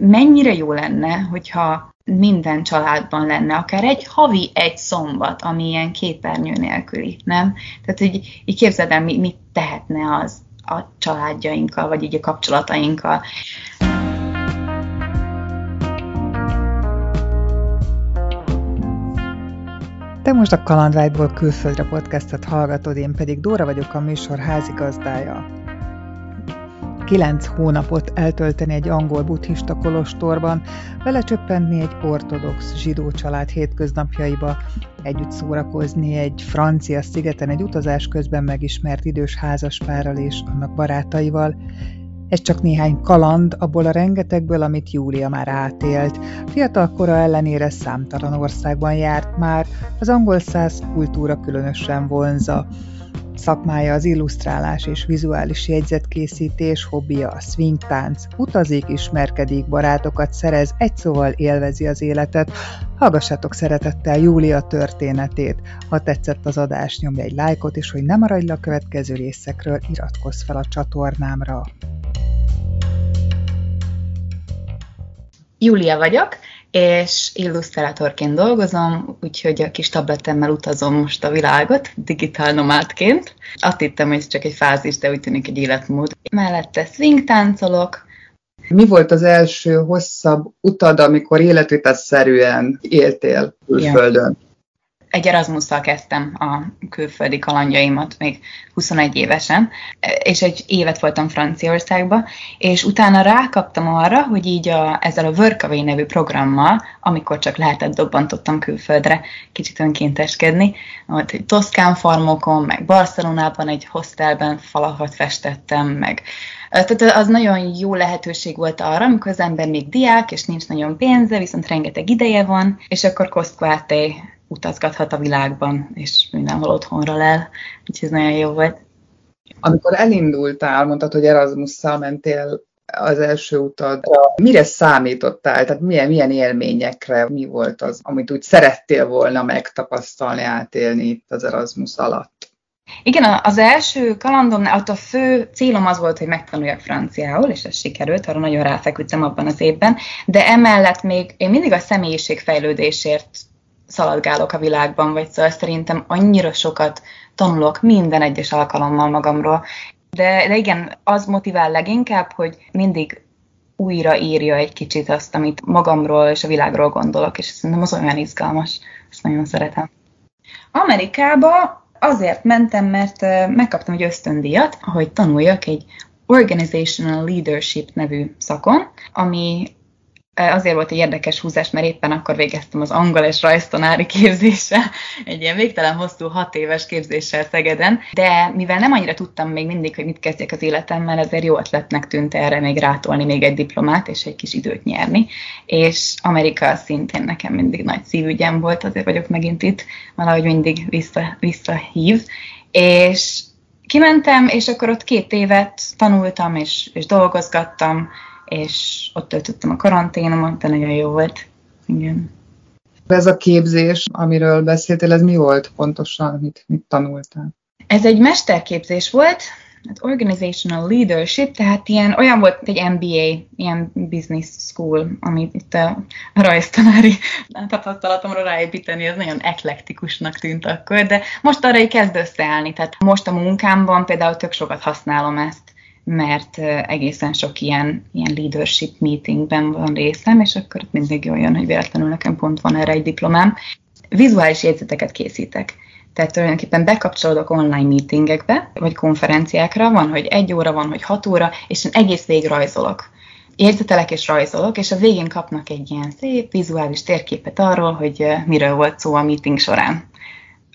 mennyire jó lenne, hogyha minden családban lenne, akár egy havi egy szombat, ami ilyen képernyő nélküli, nem? Tehát így, így képzeld el, mit tehetne az a családjainkkal, vagy így a kapcsolatainkkal. Te most a Kalandvágyból külföldre podcastet hallgatod, én pedig Dóra vagyok a műsor házigazdája kilenc hónapot eltölteni egy angol buddhista kolostorban, vele csöppentni egy ortodox zsidó család hétköznapjaiba, együtt szórakozni egy francia szigeten egy utazás közben megismert idős házaspárral és annak barátaival, ez csak néhány kaland abból a rengetegből, amit Júlia már átélt. Fiatal kora ellenére számtalan országban járt már, az angol száz kultúra különösen vonza. Szakmája az illusztrálás és vizuális jegyzetkészítés, hobbija a swingtánc, utazik, ismerkedik, barátokat szerez, egy szóval élvezi az életet. Hallgassátok szeretettel Júlia történetét. Ha tetszett az adás, nyomj egy lájkot, és hogy ne maradj le a következő részekről, iratkozz fel a csatornámra. Júlia vagyok, és illusztrátorként dolgozom, úgyhogy a kis tabletemmel utazom most a világot, digitál nomádként. Azt hittem, hogy ez csak egy fázis, de úgy tűnik egy életmód. Mellette swing táncolok. Mi volt az első hosszabb utad, amikor életvitelszerűen éltél külföldön? Ja egy Erasmusszal kezdtem a külföldi kalandjaimat még 21 évesen, és egy évet voltam Franciaországba, és utána rákaptam arra, hogy így a, ezzel a Workaway nevű programmal, amikor csak lehetett, dobbantottam külföldre kicsit önkénteskedni, ott egy Toszkán farmokon, meg Barcelonában egy hostelben falakat festettem, meg tehát az nagyon jó lehetőség volt arra, amikor az ember még diák, és nincs nagyon pénze, viszont rengeteg ideje van, és akkor Koszkváté utazgathat a világban, és mindenhol otthonra lel, úgyhogy ez nagyon jó volt. Amikor elindultál, mondtad, hogy Erasmusszal mentél az első utad, mire számítottál? Tehát milyen, milyen élményekre, mi volt az, amit úgy szerettél volna megtapasztalni, átélni itt az Erasmus alatt? Igen, az első kalandomnál ott a fő célom az volt, hogy megtanuljak franciául, és ez sikerült, arra nagyon ráfeküdtem abban az évben, de emellett még én mindig a személyiségfejlődésért szaladgálok a világban, vagy szóval szerintem annyira sokat tanulok minden egyes alkalommal magamról. De, de igen, az motivál leginkább, hogy mindig újra írja egy kicsit azt, amit magamról és a világról gondolok, és szerintem az olyan izgalmas, ezt nagyon szeretem. Amerikába azért mentem, mert megkaptam egy ösztöndíjat, hogy tanuljak egy Organizational Leadership nevű szakon, ami azért volt egy érdekes húzás, mert éppen akkor végeztem az angol és rajztanári képzéssel, egy ilyen végtelen hosszú hat éves képzéssel Szegeden, de mivel nem annyira tudtam még mindig, hogy mit kezdjek az életemmel, ezért jó ötletnek tűnt erre még rátolni még egy diplomát, és egy kis időt nyerni, és Amerika szintén nekem mindig nagy szívügyem volt, azért vagyok megint itt, valahogy mindig vissza, visszahív, és kimentem, és akkor ott két évet tanultam, és, és dolgozgattam, és ott töltöttem a karanténomat, de nagyon jó volt. Igen. Ez a képzés, amiről beszéltél, ez mi volt pontosan, mit, mit tanultál? Ez egy mesterképzés volt, hát Organizational Leadership, tehát ilyen, olyan volt, egy MBA, ilyen business school, amit itt a rajztanári tapasztalatomra ráépíteni, az nagyon eklektikusnak tűnt akkor, de most arra így kezd összeállni, tehát most a munkámban például tök sokat használom ezt, mert egészen sok ilyen, ilyen leadership meetingben van részem, és akkor mindig jól jön, hogy véletlenül nekem pont van erre egy diplomám. Vizuális jegyzeteket készítek. Tehát tulajdonképpen bekapcsolódok online meetingekbe, vagy konferenciákra, van, hogy egy óra, van, hogy hat óra, és én egész végig rajzolok. Érzetelek és rajzolok, és a végén kapnak egy ilyen szép vizuális térképet arról, hogy miről volt szó a meeting során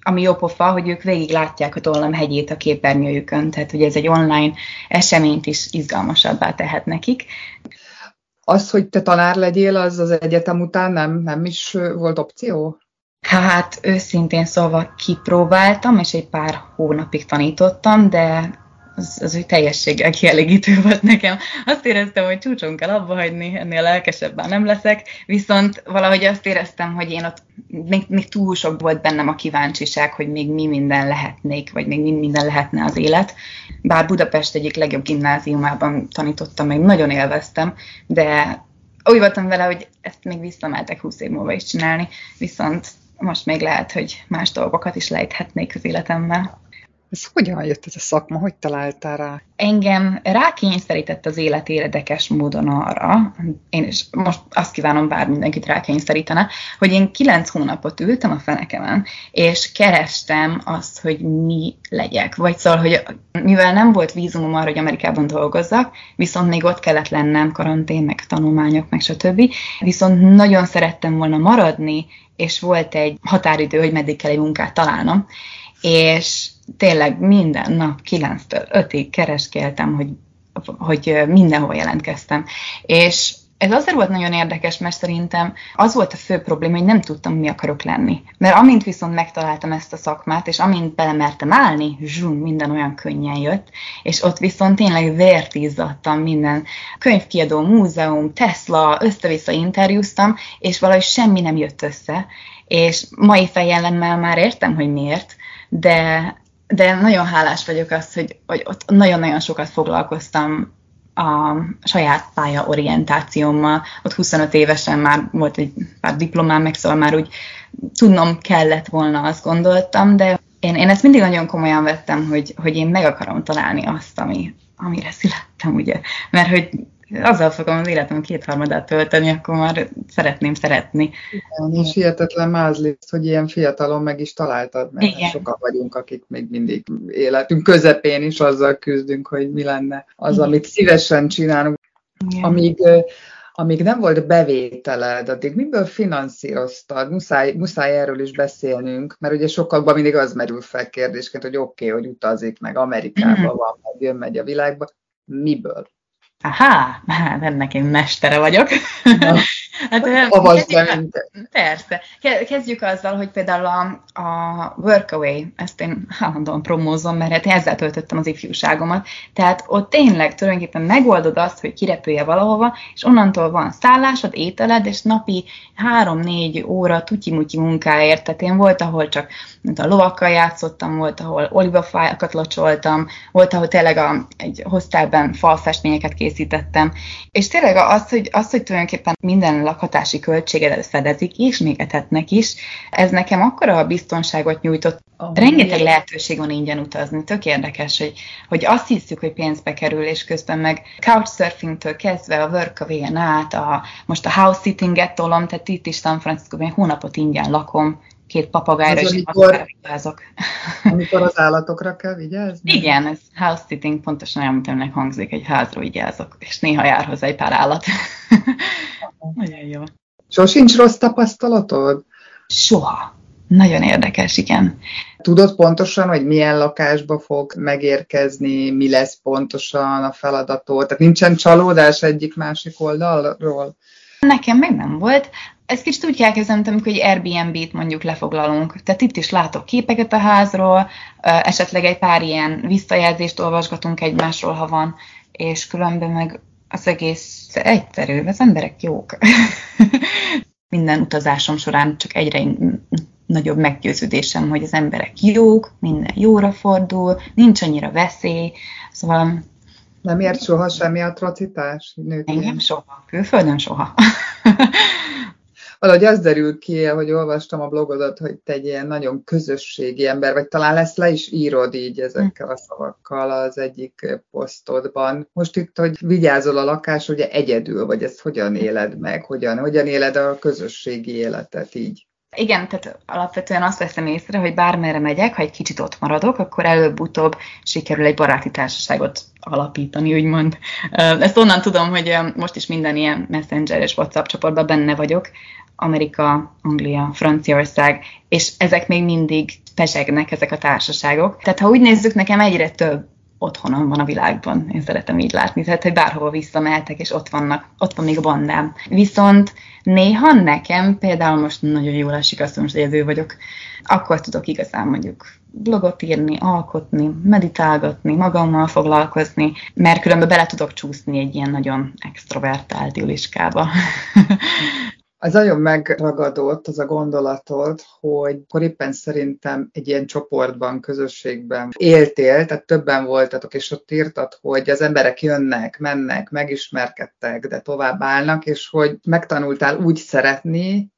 ami jó pofa, hogy ők végig látják a tollam hegyét a képernyőjükön, tehát hogy ez egy online eseményt is izgalmasabbá tehet nekik. Az, hogy te tanár legyél, az az egyetem után nem, nem is volt opció? Hát őszintén szóval kipróbáltam, és egy pár hónapig tanítottam, de az, az úgy teljességgel kielégítő volt nekem. Azt éreztem, hogy csúcson kell abba hagyni, ennél lelkesebben nem leszek, viszont valahogy azt éreztem, hogy én ott még, még túl sok volt bennem a kíváncsiság, hogy még mi minden lehetnék, vagy még mi minden lehetne az élet. Bár Budapest egyik legjobb gimnáziumában tanítottam, meg nagyon élveztem, de úgy voltam vele, hogy ezt még visszameltek 20 év múlva is csinálni, viszont most még lehet, hogy más dolgokat is lejthetnék az életemmel. Ez hogyan jött ez a szakma? Hogy találtál rá? Engem rákényszerített az élet érdekes módon arra, én is most azt kívánom, bár mindenkit rákényszerítene, hogy én kilenc hónapot ültem a fenekemen, és kerestem azt, hogy mi legyek. Vagy szóval, hogy mivel nem volt vízumom arra, hogy Amerikában dolgozzak, viszont még ott kellett lennem, karantén, meg tanulmányok, meg stb. Viszont nagyon szerettem volna maradni, és volt egy határidő, hogy meddig kell egy munkát találnom. És tényleg minden nap 9-től 5-ig keresgéltem, hogy, hogy mindenhol jelentkeztem. És ez azért volt nagyon érdekes, mert szerintem az volt a fő probléma, hogy nem tudtam, mi akarok lenni. Mert amint viszont megtaláltam ezt a szakmát, és amint belemertem állni, zsum, minden olyan könnyen jött, és ott viszont tényleg vért izzadtam minden könyvkiadó, múzeum, Tesla, össze-vissza interjúztam, és valahogy semmi nem jött össze. És mai fejjellemmel már értem, hogy miért, de de nagyon hálás vagyok azt, hogy, hogy ott nagyon-nagyon sokat foglalkoztam a saját pálya orientációmmal. Ott 25 évesen már volt egy pár diplomám, meg szóval már úgy tudnom kellett volna, azt gondoltam, de én, én ezt mindig nagyon komolyan vettem, hogy, hogy én meg akarom találni azt, ami, amire születtem, ugye. Mert hogy azzal fogom az életem kétharmadát tölteni, akkor már szeretném szeretni. Igen, és hihetetlen mázli, hogy ilyen fiatalon meg is találtad, mert Igen. sokan vagyunk, akik még mindig életünk közepén is azzal küzdünk, hogy mi lenne az, Igen. amit szívesen csinálunk. Igen. Amíg amíg nem volt bevételed, addig miből finanszíroztad? Muszáj, muszáj erről is beszélnünk, mert ugye sokakban mindig az merül fel kérdésként, hogy oké, okay, hogy utazik, meg Amerikába mm. van, meg jön, megy a világba. Miből? Aha, hát ennek én mestere vagyok. hát, kezdjük, persze. Kezdjük azzal, hogy például a, a Workaway, ezt én állandóan promózom, mert hát ezzel töltöttem az ifjúságomat. Tehát ott tényleg tulajdonképpen megoldod azt, hogy kirepülje valahova, és onnantól van szállásod, ételed, és napi három-négy óra tutyi-mutyi munkáért. Tehát én volt, ahol csak mint a lovakkal játszottam, volt, ahol olivafájakat locsoltam, volt, ahol tényleg a, egy hostelben falfestményeket készítettem. És tényleg az, hogy, az, hogy tulajdonképpen minden lakhatási költségedet fedezik, és még etetnek is, ez nekem akkora a biztonságot nyújtott. Oh, Rengeteg lehetőség van ingyen utazni. Tök érdekes, hogy, hogy azt hiszük, hogy pénzbe kerül, és közben meg couchsurfingtől kezdve a workaway át, a, most a house sittinget tolom, tehát itt is San Francisco-ban hónapot ingyen lakom, két papagájra az, amikor, vigyázok. Amikor az állatokra kell vigyázni? Igen, ez house sitting pontosan olyan, mint ennek hangzik, egy házról vigyázok, és néha jár hozzá egy pár állat. Nagyon jó. Sosincs rossz tapasztalatod? Soha. Nagyon érdekes, igen. Tudod pontosan, hogy milyen lakásba fog megérkezni, mi lesz pontosan a feladatod? Tehát nincsen csalódás egyik-másik oldalról? Nekem meg nem volt ez kicsit úgy amikor egy Airbnb-t mondjuk lefoglalunk. Tehát itt is látok képeket a házról, esetleg egy pár ilyen visszajelzést olvasgatunk egymásról, ha van, és különben meg az egész egyszerű, az emberek jók. Minden utazásom során csak egyre nagyobb meggyőződésem, hogy az emberek jók, minden jóra fordul, nincs annyira veszély, szóval... Nem ért soha semmi atrocitás? Engem soha, külföldön soha. valahogy az derül ki, hogy olvastam a blogodat, hogy te egy ilyen nagyon közösségi ember, vagy talán lesz le is írod így ezekkel a szavakkal az egyik posztodban. Most itt, hogy vigyázol a lakás, ugye egyedül, vagy ezt hogyan éled meg, hogyan, hogyan éled a közösségi életet így? Igen, tehát alapvetően azt veszem észre, hogy bármerre megyek, ha egy kicsit ott maradok, akkor előbb-utóbb sikerül egy baráti társaságot alapítani, úgymond. Ezt onnan tudom, hogy most is minden ilyen messenger és WhatsApp csoportban benne vagyok, Amerika, Anglia, Franciaország, és ezek még mindig pesegnek, ezek a társaságok. Tehát ha úgy nézzük, nekem egyre több otthonom van a világban, én szeretem így látni, tehát hogy bárhova visszamehetek, és ott vannak, ott van még a bandám. Viszont néha nekem például most nagyon jól esik, azt most egyedül vagyok, akkor tudok igazán mondjuk blogot írni, alkotni, meditálgatni, magammal foglalkozni, mert különben bele tudok csúszni egy ilyen nagyon extrovertált iliskába. Az nagyon megragadott az a gondolatod, hogy akkor éppen szerintem egy ilyen csoportban, közösségben éltél, tehát többen voltatok, és ott írtad, hogy az emberek jönnek, mennek, megismerkedtek, de tovább állnak, és hogy megtanultál úgy szeretni,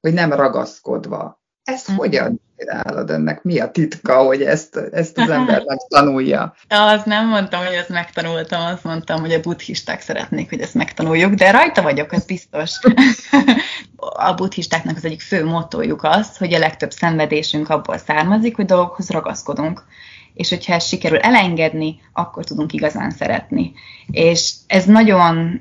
hogy nem ragaszkodva. Ezt mm. hogyan csinálod ennek? Mi a titka, hogy ezt, ezt az ember megtanulja? Azt nem mondtam, hogy ezt megtanultam, azt mondtam, hogy a buddhisták szeretnék, hogy ezt megtanuljuk, de rajta vagyok, az biztos. a buddhistáknak az egyik fő motójuk az, hogy a legtöbb szenvedésünk abból származik, hogy dolgokhoz ragaszkodunk és hogyha ezt sikerül elengedni, akkor tudunk igazán szeretni. És ez nagyon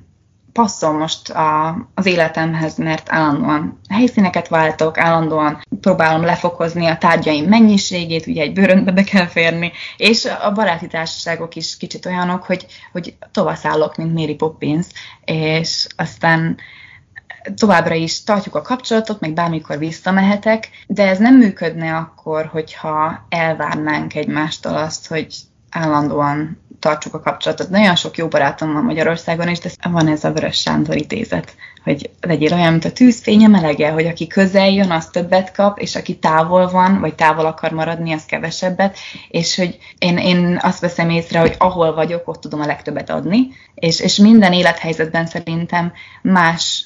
passzol most a, az életemhez, mert állandóan helyszíneket váltok, állandóan próbálom lefokozni a tárgyaim mennyiségét, ugye egy bőröntbe be kell férni, és a baráti társaságok is kicsit olyanok, hogy, hogy tovaszállok, mint Mary Poppins, és aztán továbbra is tartjuk a kapcsolatot, meg bármikor visszamehetek, de ez nem működne akkor, hogyha elvárnánk egymástól azt, hogy állandóan tartsuk a kapcsolatot. Nagyon sok jó barátom van Magyarországon, és de van ez a Vörös Sándor idézet, hogy legyél olyan, mint a tűzfény a melege, hogy aki közel jön, az többet kap, és aki távol van, vagy távol akar maradni, az kevesebbet, és hogy én, én azt veszem észre, hogy ahol vagyok, ott tudom a legtöbbet adni, és, és minden élethelyzetben szerintem más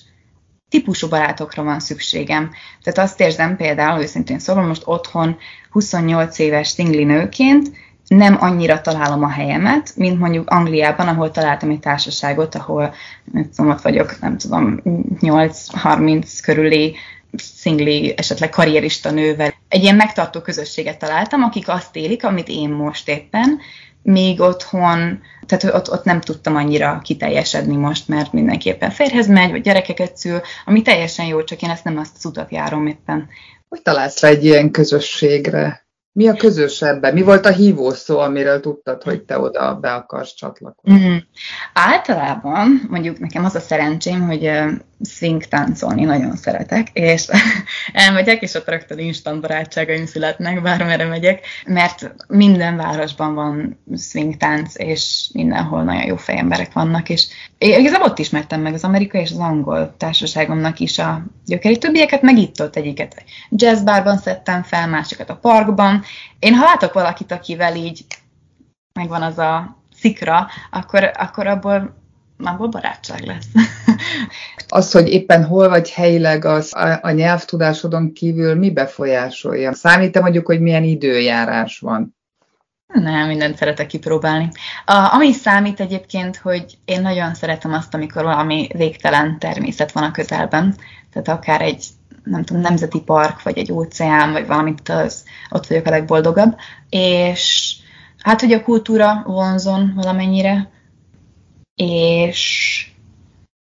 típusú barátokra van szükségem. Tehát azt érzem például, őszintén szólom, most otthon 28 éves szingli nőként, nem annyira találom a helyemet, mint mondjuk Angliában, ahol találtam egy társaságot, ahol nem tudom, ott vagyok, nem tudom, 8-30 körüli szingli, esetleg karrierista nővel. Egy ilyen megtartó közösséget találtam, akik azt élik, amit én most éppen, még otthon, tehát ott, ott nem tudtam annyira kiteljesedni most, mert mindenképpen férhez megy, vagy gyerekeket szül, ami teljesen jó, csak én ezt nem azt az utat járom éppen. Hogy találsz rá egy ilyen közösségre? Mi a közös ebben? Mi volt a hívó szó, amiről tudtad, hogy te oda be akarsz csatlakozni? Mm. Általában, mondjuk nekem az a szerencsém, hogy swing táncolni nagyon szeretek, és elmegyek, és ott rögtön instant barátságaim születnek, bármerre megyek, mert minden városban van swing tánc, és mindenhol nagyon jó fejemberek vannak, és én igazából ott ismertem meg az amerikai és az angol társaságomnak is a gyökeri többieket, meg itt ott egyiket jazzbárban szedtem fel, másikat a parkban. Én ha látok valakit, akivel így megvan az a szikra, akkor, akkor abból abból barátság lesz. az, hogy éppen hol vagy helyileg, az a, a nyelvtudásodon kívül mi befolyásolja? Számít-e mondjuk, hogy milyen időjárás van? Nem, mindent szeretek kipróbálni. A, ami számít egyébként, hogy én nagyon szeretem azt, amikor valami végtelen természet van a közelben. Tehát akár egy nem tudom, nemzeti park, vagy egy óceán, vagy valamit, az, ott vagyok a legboldogabb. És hát, hogy a kultúra vonzon valamennyire, és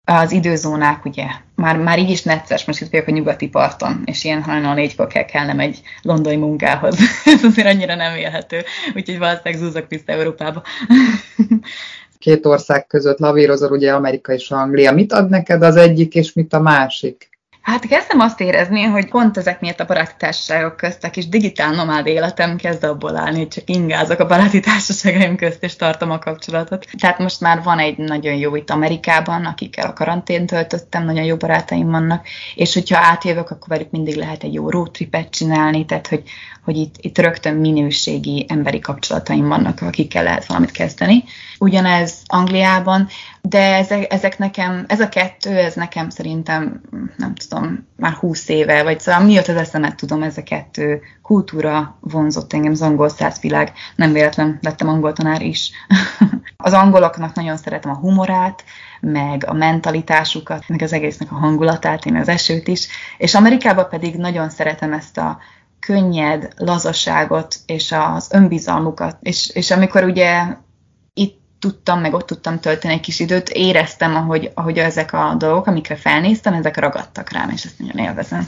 az időzónák, ugye, már, már így is necces, most itt vagyok a nyugati parton, és ilyen hajnal négykor kell kellnem egy londoni munkához. Ez azért annyira nem élhető, úgyhogy valószínűleg zúzok vissza Európába. Két ország között lavírozol, ugye Amerika és Anglia. Mit ad neked az egyik, és mit a másik? Hát kezdem azt érezni, hogy pont ezek miatt a baráti társaságok közt a kis digitál nomád életem kezd abból állni, hogy csak ingázok a baráti társaságaim közt, és tartom a kapcsolatot. Tehát most már van egy nagyon jó itt Amerikában, akikkel a karantén töltöttem, nagyon jó barátaim vannak, és hogyha átjövök, akkor velük mindig lehet egy jó roadtripet csinálni, tehát hogy, hogy itt, itt rögtön minőségi emberi kapcsolataim vannak, akikkel lehet valamit kezdeni. Ugyanez Angliában, de ezek, ezek nekem, ez a kettő, ez nekem szerintem, nem tudom, már húsz éve, vagy szóval mióta az eszemet tudom, ez a kettő kultúra vonzott engem, az angol világ, nem véletlen lettem angol tanár is. az angoloknak nagyon szeretem a humorát, meg a mentalitásukat, meg az egésznek a hangulatát, én az esőt is, és Amerikában pedig nagyon szeretem ezt a könnyed lazaságot és az önbizalmukat. És, és amikor ugye tudtam, meg ott tudtam tölteni egy kis időt, éreztem, ahogy, ahogy ezek a dolgok, amikre felnéztem, ezek ragadtak rám, és ezt nagyon élvezem.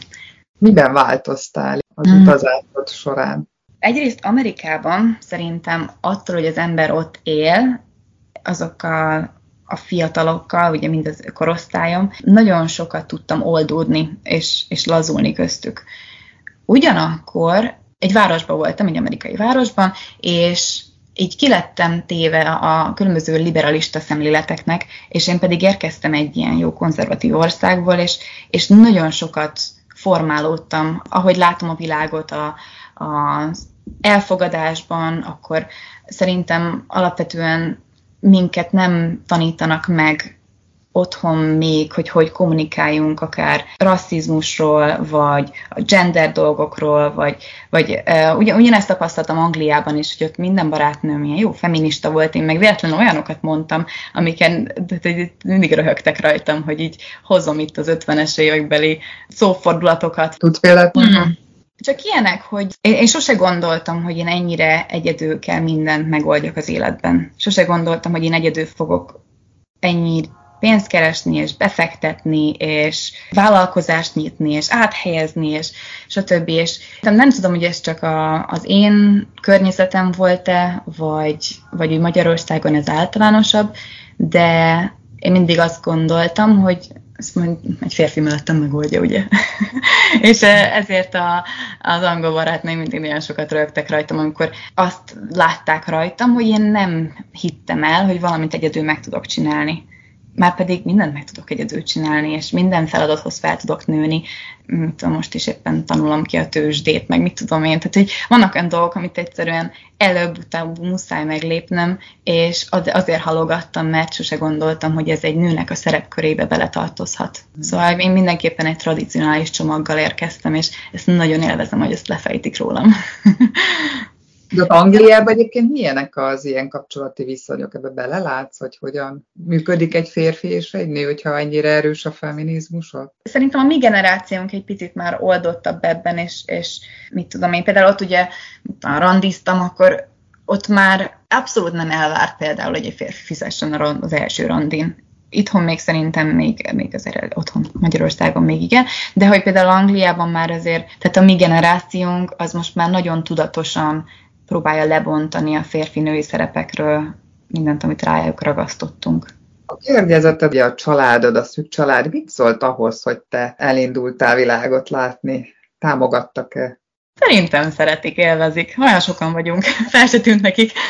Miben változtál az mm. utazásod során? Egyrészt Amerikában szerintem attól, hogy az ember ott él, azokkal a fiatalokkal, ugye mind az korosztályom, nagyon sokat tudtam oldódni és, és lazulni köztük. Ugyanakkor egy városban voltam, egy amerikai városban, és így kilettem téve a különböző liberalista szemléleteknek, és én pedig érkeztem egy ilyen jó konzervatív országból, és, és nagyon sokat formálódtam, ahogy látom a világot a, az elfogadásban, akkor szerintem alapvetően minket nem tanítanak meg otthon még, hogy hogy kommunikáljunk akár rasszizmusról, vagy a gender dolgokról, vagy, vagy uh, ugyan, ugyanezt tapasztaltam Angliában is, hogy ott minden barátnőm ilyen jó feminista volt, én meg véletlenül olyanokat mondtam, amiken de, mindig röhögtek rajtam, hogy így hozom itt az 50-es évekbeli szófordulatokat. Tudsz példát Mm-hmm. Csak ilyenek, hogy én, én sose gondoltam, hogy én ennyire egyedül kell mindent megoldjak az életben. Sose gondoltam, hogy én egyedül fogok ennyi pénzt keresni, és befektetni, és vállalkozást nyitni, és áthelyezni, és stb. És nem tudom, hogy ez csak a, az én környezetem volt-e, vagy, vagy úgy Magyarországon ez általánosabb, de én mindig azt gondoltam, hogy ezt majd egy férfi mellettem megoldja, ugye? és ezért a, az angol barátnőim mindig nagyon sokat rögtek rajtam, amikor azt látták rajtam, hogy én nem hittem el, hogy valamit egyedül meg tudok csinálni már pedig mindent meg tudok egyedül csinálni, és minden feladathoz fel tudok nőni. Tudom, most is éppen tanulom ki a tőzsdét, meg mit tudom én. Tehát, hogy vannak olyan dolgok, amit egyszerűen előbb-utána muszáj meglépnem, és azért halogattam, mert sose gondoltam, hogy ez egy nőnek a szerepkörébe beletartozhat. Szóval én mindenképpen egy tradicionális csomaggal érkeztem, és ezt nagyon élvezem, hogy ezt lefejtik rólam. De Angliában egyébként milyenek az ilyen kapcsolati viszonyok? Ebbe belelátsz, hogy hogyan működik egy férfi és egy nő, hogyha ennyire erős a feminizmus? Szerintem a mi generációnk egy picit már oldottabb ebben, és, és mit tudom én, például ott ugye randiztam, akkor ott már abszolút nem elvárt például, hogy egy férfi fizessen az első randin itthon még szerintem még, még azért otthon Magyarországon még igen, de hogy például Angliában már azért, tehát a mi generációnk az most már nagyon tudatosan próbálja lebontani a férfi-női szerepekről mindent, amit rájuk ragasztottunk. A környezeted, a családod, a szűk család, mit szólt ahhoz, hogy te elindultál világot látni? Támogattak-e? Szerintem szeretik, élvezik. Olyan sokan vagyunk. Fel se tűnt nekik.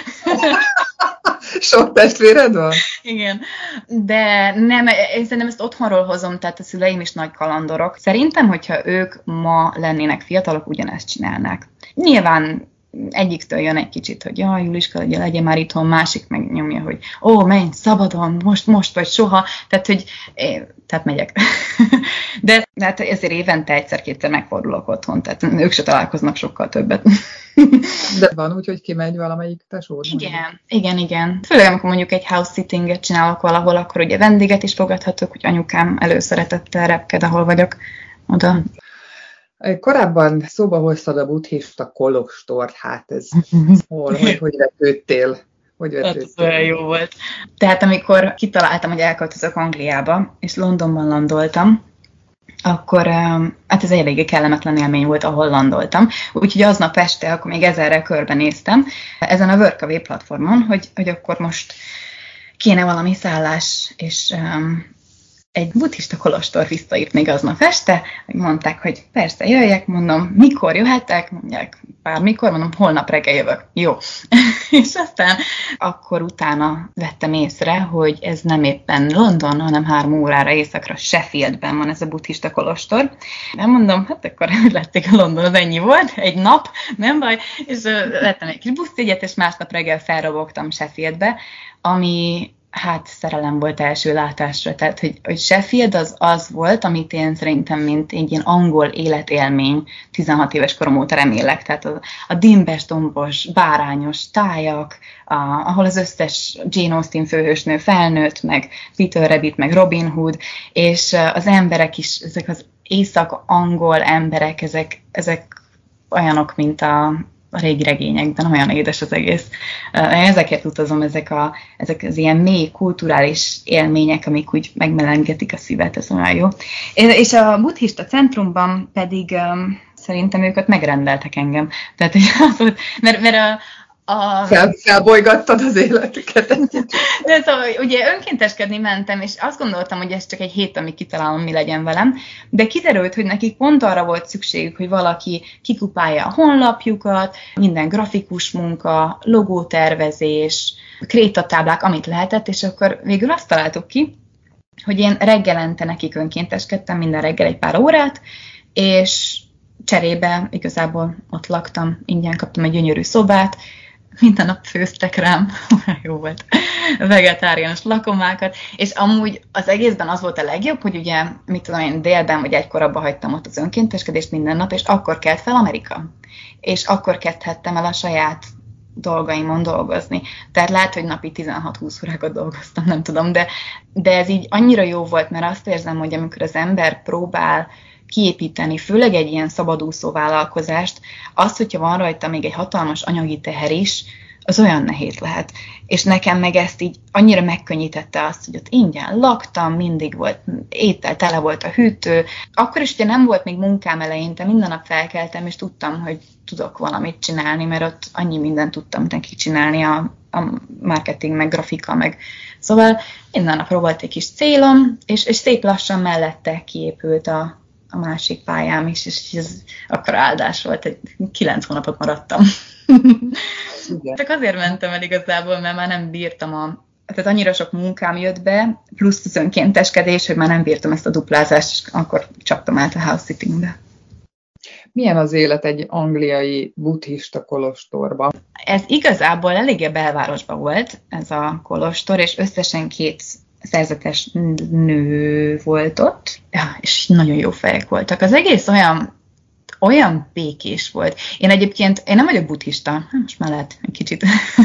Sok testvéred van? Igen, de nem, én szerintem ezt otthonról hozom, tehát a szüleim is nagy kalandorok. Szerintem, hogyha ők ma lennének fiatalok, ugyanezt csinálnák. Nyilván egyiktől jön egy kicsit, hogy jaj, Juliska, legyen, legyen már itthon, másik meg nyomja, hogy ó, menj, szabadon, most, most vagy soha, tehát, hogy én, tehát megyek. De hát ezért évente egyszer-kétszer megfordulok otthon, tehát ők se találkoznak sokkal többet. De van úgy, hogy kimegy valamelyik tesó? Igen, igen, igen. Főleg, amikor mondjuk egy house sittinget csinálok valahol, akkor ugye vendéget is fogadhatok, hogy anyukám előszeretettel repked, ahol vagyok oda Korábban szóba hoztad a buddhista kolostort, hát ez hol, hogy, hogy vetődtél? Hogy vetődtél? Hát, olyan jó volt. Tehát amikor kitaláltam, hogy elköltözök Angliába, és Londonban landoltam, akkor hát ez egy eléggé kellemetlen élmény volt, ahol landoltam. Úgyhogy aznap este, akkor még ezerre körbenéztem ezen a Workaway platformon, hogy, hogy akkor most kéne valami szállás, és um, egy buddhista kolostor visszaírt még aznap este, hogy mondták, hogy persze jöjjek, mondom, mikor jöhetek, mondják, bármikor, mondom, holnap reggel jövök. Jó. és aztán akkor utána vettem észre, hogy ez nem éppen London, hanem három órára éjszakra Sheffieldben van ez a buddhista kolostor. Nem mondom, hát akkor lették a London, az ennyi volt, egy nap, nem baj, és vettem egy kis buszjegyet, és másnap reggel felrobogtam Sheffieldbe, ami hát szerelem volt első látásra. Tehát, hogy, hogy Sheffield az az volt, amit én szerintem, mint egy ilyen angol életélmény 16 éves korom óta remélek. Tehát a, a dimbes, dombos, bárányos tájak, a, ahol az összes Jane Austen főhősnő felnőtt, meg Peter Rabbit, meg Robin Hood, és az emberek is, ezek az észak-angol emberek, ezek, ezek olyanok, mint a, a régi regényekben, olyan édes az egész. Ezeket utazom, ezek, a, ezek az ilyen mély kulturális élmények, amik úgy megmelengetik a szívet, ez olyan jó. És a buddhista centrumban pedig szerintem őket megrendeltek engem. Tehát, hogy az mert, mert a, a... Fel, felbolygattad az életüket. De szóval ugye önkénteskedni mentem, és azt gondoltam, hogy ez csak egy hét, amíg kitalálom, mi legyen velem, de kiderült, hogy nekik pont arra volt szükségük, hogy valaki kikupálja a honlapjukat, minden grafikus munka, logótervezés, krétatáblák, amit lehetett, és akkor végül azt találtuk ki, hogy én reggelente nekik önkénteskedtem, minden reggel egy pár órát, és cserébe igazából ott laktam, ingyen kaptam egy gyönyörű szobát, minden nap főztek rám, jó volt, vegetáriánus lakomákat, és amúgy az egészben az volt a legjobb, hogy ugye, mit tudom én, délben vagy egykor abba hagytam ott az önkénteskedést minden nap, és akkor kelt fel Amerika. És akkor kezdhettem el a saját dolgaimon dolgozni. Tehát lehet, hogy napi 16-20 órákat dolgoztam, nem tudom, de, de ez így annyira jó volt, mert azt érzem, hogy amikor az ember próbál kiépíteni, főleg egy ilyen szabadúszó vállalkozást, azt, hogyha van rajta még egy hatalmas anyagi teher is, az olyan nehéz lehet. És nekem meg ezt így annyira megkönnyítette azt, hogy ott ingyen laktam, mindig volt étel, tele volt a hűtő. Akkor is ugye nem volt még munkám eleinte, minden nap felkeltem, és tudtam, hogy tudok valamit csinálni, mert ott annyi mindent tudtam neki csinálni, a, a marketing, meg grafika, meg szóval minden nap volt egy kis célom, és, és szép lassan mellette kiépült a, a másik pályám is, és ez akkor áldás volt, hogy kilenc hónapot maradtam. Igen. Csak azért mentem el igazából, mert már nem bírtam a tehát annyira sok munkám jött be, plusz az önkénteskedés, hogy már nem bírtam ezt a duplázást, és akkor csaptam át a house sittingbe. Milyen az élet egy angliai buddhista kolostorban? Ez igazából eléggé belvárosban volt, ez a kolostor, és összesen két szerzetes nő volt ott, és nagyon jó fejek voltak. Az egész olyan olyan békés volt. Én egyébként, én nem vagyok buddhista, hát most már lehet egy kicsit,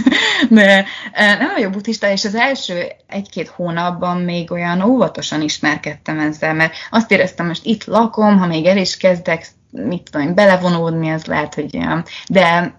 de nem vagyok buddhista, és az első egy-két hónapban még olyan óvatosan ismerkedtem ezzel, mert azt éreztem, most itt lakom, ha még el is kezdek, mit tudom, belevonódni, ez lehet, hogy olyan. De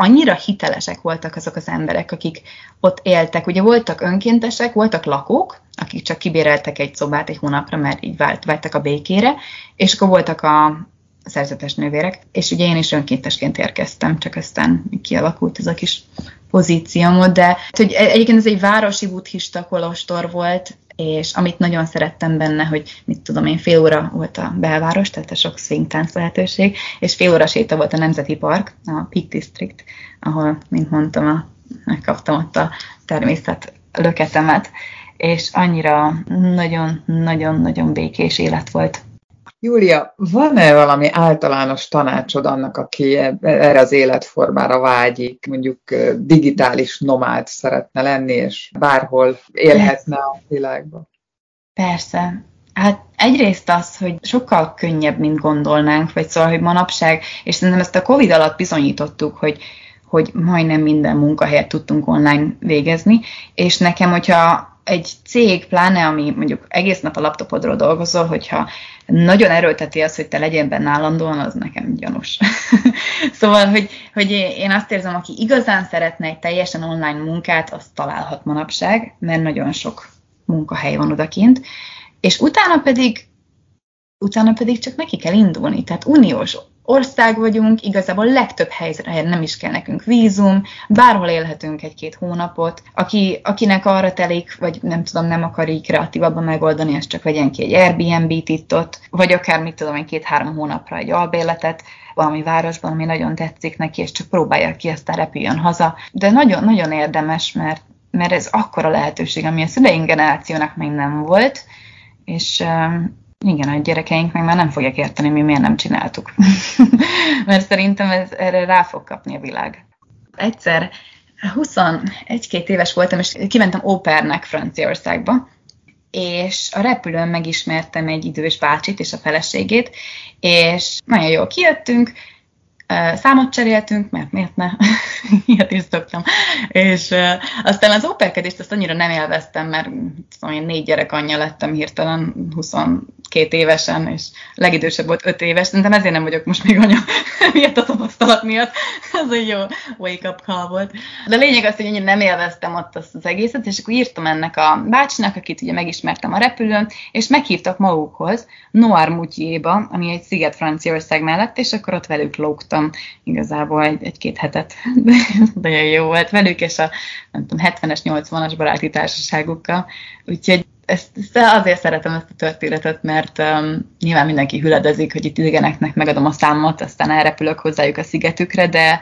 annyira hitelesek voltak azok az emberek, akik ott éltek. Ugye voltak önkéntesek, voltak lakók, akik csak kibéreltek egy szobát egy hónapra, mert így vált, váltak a békére, és akkor voltak a szerzetes nővérek, és ugye én is önkéntesként érkeztem, csak aztán kialakult ez a kis pozíciómod, de hogy e- egyébként ez egy városi buddhista kolostor volt, és amit nagyon szerettem benne, hogy mit tudom én, fél óra volt a belváros, tehát a sok swing lehetőség, és fél óra séta volt a Nemzeti Park, a Peak District, ahol, mint mondtam, a, megkaptam ott a természet löketemet, és annyira nagyon-nagyon-nagyon békés élet volt. Júlia, van-e valami általános tanácsod annak, aki erre az életformára vágyik, mondjuk digitális nomád szeretne lenni, és bárhol élhetne a világban? Persze. Hát egyrészt az, hogy sokkal könnyebb, mint gondolnánk, vagy szóval, hogy manapság, és szerintem ezt a Covid alatt bizonyítottuk, hogy hogy majdnem minden munkahelyet tudtunk online végezni, és nekem, hogyha egy cég, pláne ami mondjuk egész nap a laptopodról dolgozol, hogyha nagyon erőlteti az, hogy te legyen benne állandóan, az nekem gyanús. szóval, hogy, hogy én azt érzem, aki igazán szeretne egy teljesen online munkát, azt találhat manapság, mert nagyon sok munkahely van odakint, és utána pedig utána pedig csak neki kell indulni. Tehát uniós ország vagyunk, igazából legtöbb helyre nem is kell nekünk vízum, bárhol élhetünk egy-két hónapot. Aki, akinek arra telik, vagy nem tudom, nem akar így kreatívabban megoldani, az csak vegyen ki egy Airbnb-t itt ott, vagy akár mit tudom, egy két-három hónapra egy albérletet valami városban, ami nagyon tetszik neki, és csak próbálja ki, aztán repüljön haza. De nagyon-nagyon érdemes, mert, mert ez akkora lehetőség, ami a szüleink generációnak még nem volt, és igen, a gyerekeink meg már nem fogják érteni, mi miért nem csináltuk. Mert szerintem ez, erre rá fog kapni a világ. Egyszer 21-2 éves voltam, és kimentem ópernek Franciaországba, és a repülőn megismertem egy idős bácsit és a feleségét, és nagyon jól kijöttünk, számot cseréltünk, mert miért ne? Ilyet is szoktam. És aztán az óperkedést azt annyira nem élveztem, mert szóval én négy gyerek anyja lettem hirtelen 22 évesen, és legidősebb volt 5 éves, szerintem ezért nem vagyok most még anya, miatt a tapasztalat miatt. Ez egy jó wake-up call volt. De a lényeg az, hogy én nem élveztem ott azt az egészet, és akkor írtam ennek a bácsinak, akit ugye megismertem a repülőn, és meghívtak magukhoz Noir Mutjéba, ami egy sziget Franciaország mellett, és akkor ott velük lógtam voltam igazából egy, egy-két hetet, de nagyon jó volt velük, és a nem tudom, 70-es, 80-as baráti társaságukkal, úgyhogy ezt, ezt azért szeretem ezt a történetet, mert um, nyilván mindenki hüledezik, hogy itt idegeneknek megadom a számot, aztán elrepülök hozzájuk a szigetükre, de,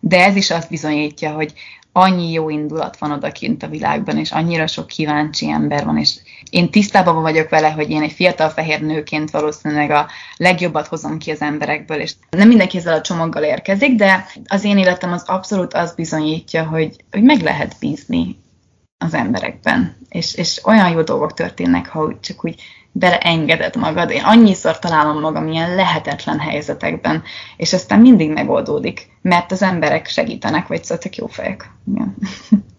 de ez is azt bizonyítja, hogy annyi jó indulat van odakint a világban, és annyira sok kíváncsi ember van, és én tisztában vagyok vele, hogy én egy fiatal fehér nőként valószínűleg a legjobbat hozom ki az emberekből, és nem mindenki ezzel a csomaggal érkezik, de az én életem az abszolút az bizonyítja, hogy, hogy meg lehet bízni az emberekben, és, és olyan jó dolgok történnek, ha csak úgy beleengeded magad. Én annyiszor találom magam ilyen lehetetlen helyzetekben, és aztán mindig megoldódik, mert az emberek segítenek, vagy szóval jó fejek. Ja.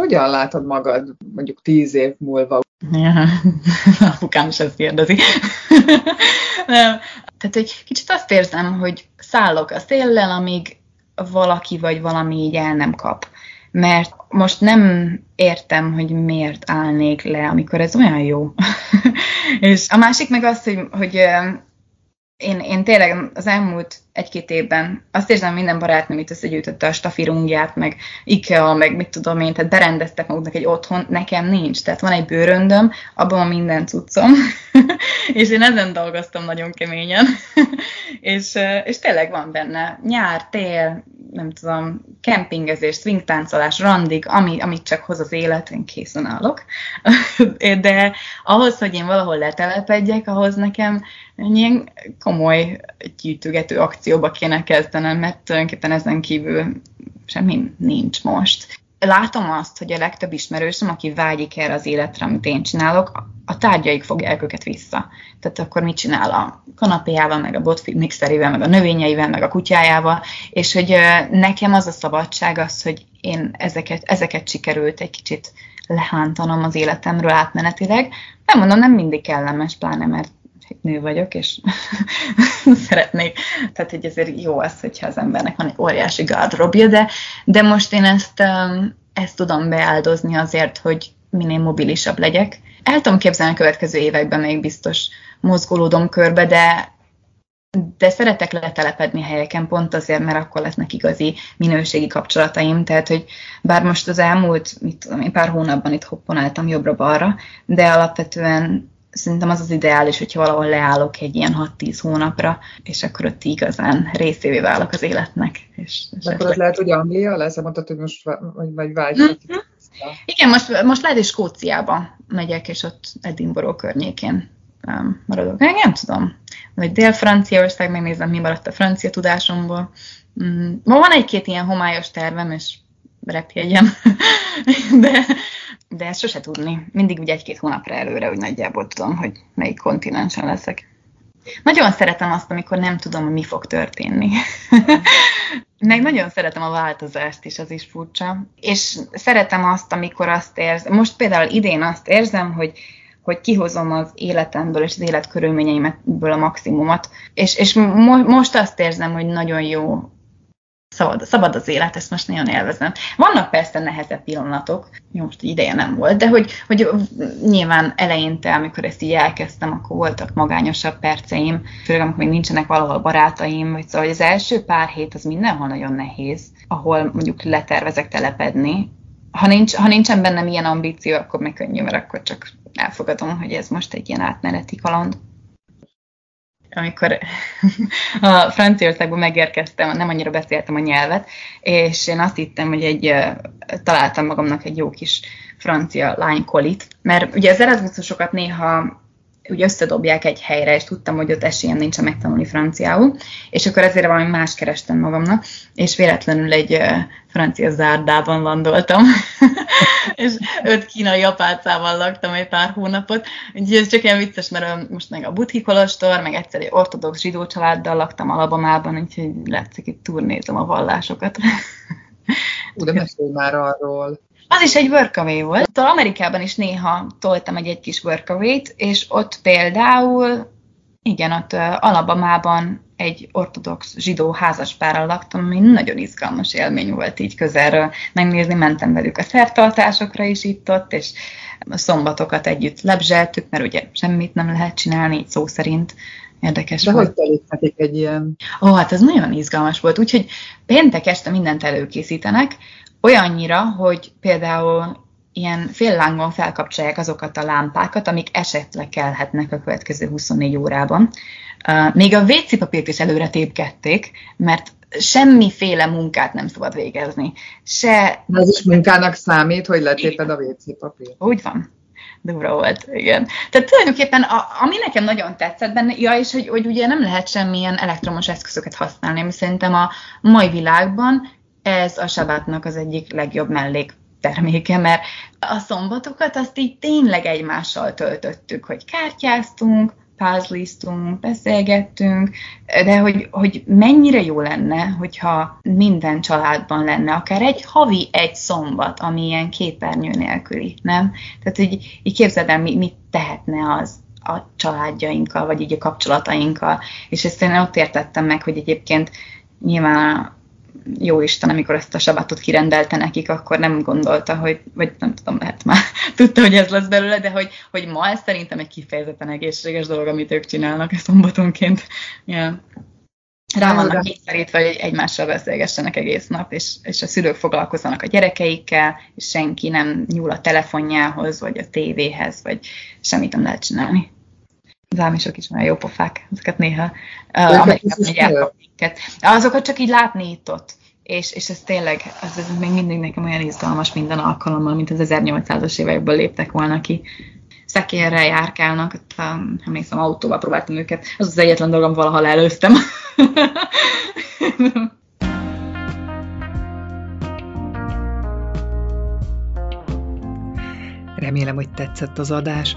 Hogyan látod magad mondjuk tíz év múlva? Ja, apukám is ezt kérdezi. Nem. Tehát egy kicsit azt érzem, hogy szállok a széllel, amíg valaki vagy valami így el nem kap mert most nem értem, hogy miért állnék le, amikor ez olyan jó. és a másik meg az, hogy, hogy én, én tényleg az elmúlt egy-két évben azt érzem, minden barátnőm itt összegyűjtötte a stafirungját, meg IKEA, meg mit tudom én, tehát berendeztek maguknak egy otthon, nekem nincs. Tehát van egy bőröndöm, abban van minden cuccom, és én ezen dolgoztam nagyon keményen, és, és tényleg van benne nyár, tél, nem tudom, kempingezés, swingtáncolás, randig, ami, amit csak hoz az élet, én készen állok. De ahhoz, hogy én valahol letelepedjek, ahhoz nekem ilyen komoly gyűjtögető akcióba kéne kezdenem, mert tulajdonképpen ezen kívül semmi nincs most. Látom azt, hogy a legtöbb ismerősöm, aki vágyik erre az életre, amit én csinálok, a tárgyaik fogják őket vissza. Tehát akkor mit csinál a kanapéjával, meg a botfig mixerével, meg a növényeivel, meg a kutyájával, és hogy nekem az a szabadság az, hogy én ezeket, ezeket sikerült egy kicsit lehántanom az életemről átmenetileg. Nem mondom, nem mindig kellemes, pláne mert nő vagyok, és szeretnék, tehát hogy ezért jó az, hogyha az embernek van egy óriási gardrobja, de, de most én ezt, um, ezt tudom beáldozni azért, hogy minél mobilisabb legyek. El tudom képzelni a következő években még biztos mozgolódom körbe, de de szeretek letelepedni helyeken pont azért, mert akkor lesznek igazi minőségi kapcsolataim, tehát hogy bár most az elmúlt, mit tudom én, pár hónapban itt hopponáltam jobbra-balra, de alapvetően szerintem az az ideális, hogyha valahol leállok egy ilyen 6-10 hónapra, és akkor ott igazán részévé válok az életnek. És, és akkor az lehet, hogy Anglia lesz, mondtad, hogy most vagy, vagy vágy. Mm-hmm. Igen, most, most lehet, hogy Skóciába megyek, és ott Edinburgh környékén um, maradok. Én nem tudom. Vagy Dél-Franciaország, megnézem, mi maradt a francia tudásomból. Mm, ma van egy-két ilyen homályos tervem, és repjegyem, de, de ezt sose tudni. Mindig úgy egy-két hónapra előre, hogy nagyjából tudom, hogy melyik kontinensen leszek. Nagyon szeretem azt, amikor nem tudom, hogy mi fog történni. Meg nagyon szeretem a változást is, az is furcsa. És szeretem azt, amikor azt érzem, most például idén azt érzem, hogy hogy kihozom az életemből és az életkörülményeimből a maximumot. És, és mo- most azt érzem, hogy nagyon jó szabad, szabad az élet, ezt most nagyon élvezem. Vannak persze nehezebb pillanatok, jó, most ideje nem volt, de hogy, hogy nyilván eleinte, amikor ezt így elkezdtem, akkor voltak magányosabb perceim, főleg amikor még nincsenek valahol barátaim, vagy szóval hogy az első pár hét az mindenhol nagyon nehéz, ahol mondjuk letervezek telepedni. Ha, nincs, ha nincsen bennem ilyen ambíció, akkor meg könnyű, mert akkor csak elfogadom, hogy ez most egy ilyen átmeneti kaland amikor a Franciaországban megérkeztem, nem annyira beszéltem a nyelvet, és én azt hittem, hogy egy, találtam magamnak egy jó kis francia lánykolit, mert ugye az Erasmusokat néha úgy összedobják egy helyre, és tudtam, hogy ott esélyem nincs megtanulni franciául, és akkor ezért valami más kerestem magamnak, és véletlenül egy uh, francia zárdában landoltam, és öt kínai apácával laktam egy pár hónapot, úgyhogy ez csak ilyen vicces, mert most meg a buddhi kolostor, meg egyszer egy ortodox zsidó családdal laktam Alabamában, úgyhogy látszik, itt turnézom a vallásokat. Ú, de mesélj már arról. Az is egy workaway volt. Szóval Amerikában is néha toltam egy, egy kis workaway-t, és ott például, igen, ott Alabamában egy ortodox zsidó házaspárral laktam, ami nagyon izgalmas élmény volt így közelről megnézni, mentem velük a szertartásokra is itt-ott, és a szombatokat együtt lebzseltük, mert ugye semmit nem lehet csinálni, így szó szerint, érdekes De volt. hogy telik egy ilyen? Ó, hát ez nagyon izgalmas volt, úgyhogy péntek este mindent előkészítenek, olyannyira, hogy például ilyen féllángon felkapcsolják azokat a lámpákat, amik esetleg kelhetnek a következő 24 órában. Még a WC papírt is előre tépkedték, mert semmiféle munkát nem szabad végezni. Se... Ez is munkának számít, hogy letéped a WC papírt. Úgy van. Durva volt, igen. Tehát tulajdonképpen, a, ami nekem nagyon tetszett benne, ja, és hogy, hogy ugye nem lehet semmilyen elektromos eszközöket használni, ami szerintem a mai világban ez a sabátnak az egyik legjobb mellék terméke, mert a szombatokat azt így tényleg egymással töltöttük, hogy kártyáztunk, puzzliztunk, beszélgettünk, de hogy, hogy mennyire jó lenne, hogyha minden családban lenne, akár egy havi egy szombat, ami ilyen képernyő nélküli, nem? Tehát, hogy így képzeld el, mit tehetne az a családjainkkal, vagy így a kapcsolatainkkal. És ezt én ott értettem meg, hogy egyébként nyilván jó Isten, amikor ezt a sabatot kirendelte nekik, akkor nem gondolta, hogy, vagy nem tudom, lehet már tudta, hogy ez lesz belőle, de hogy, hogy ma ez szerintem egy kifejezetten egészséges dolog, amit ők csinálnak szombatonként. Yeah. Rá vannak kényszerítve, hogy egymással beszélgessenek egész nap, és, és a szülők foglalkozzanak a gyerekeikkel, és senki nem nyúl a telefonjához, vagy a tévéhez, vagy semmit nem lehet csinálni. Az álmisok is olyan jó pofák, ezeket néha uh, Amerikában Azokat csak így látni itt ott. És, és ez tényleg, ez, ez még mindig nekem olyan izgalmas minden alkalommal, mint az 1800-as évekből léptek volna ki. Szekérrel járkálnak, emlékszem, autóval próbáltam őket. Az az egyetlen dolgom, valaha előztem. Remélem, hogy tetszett az adás.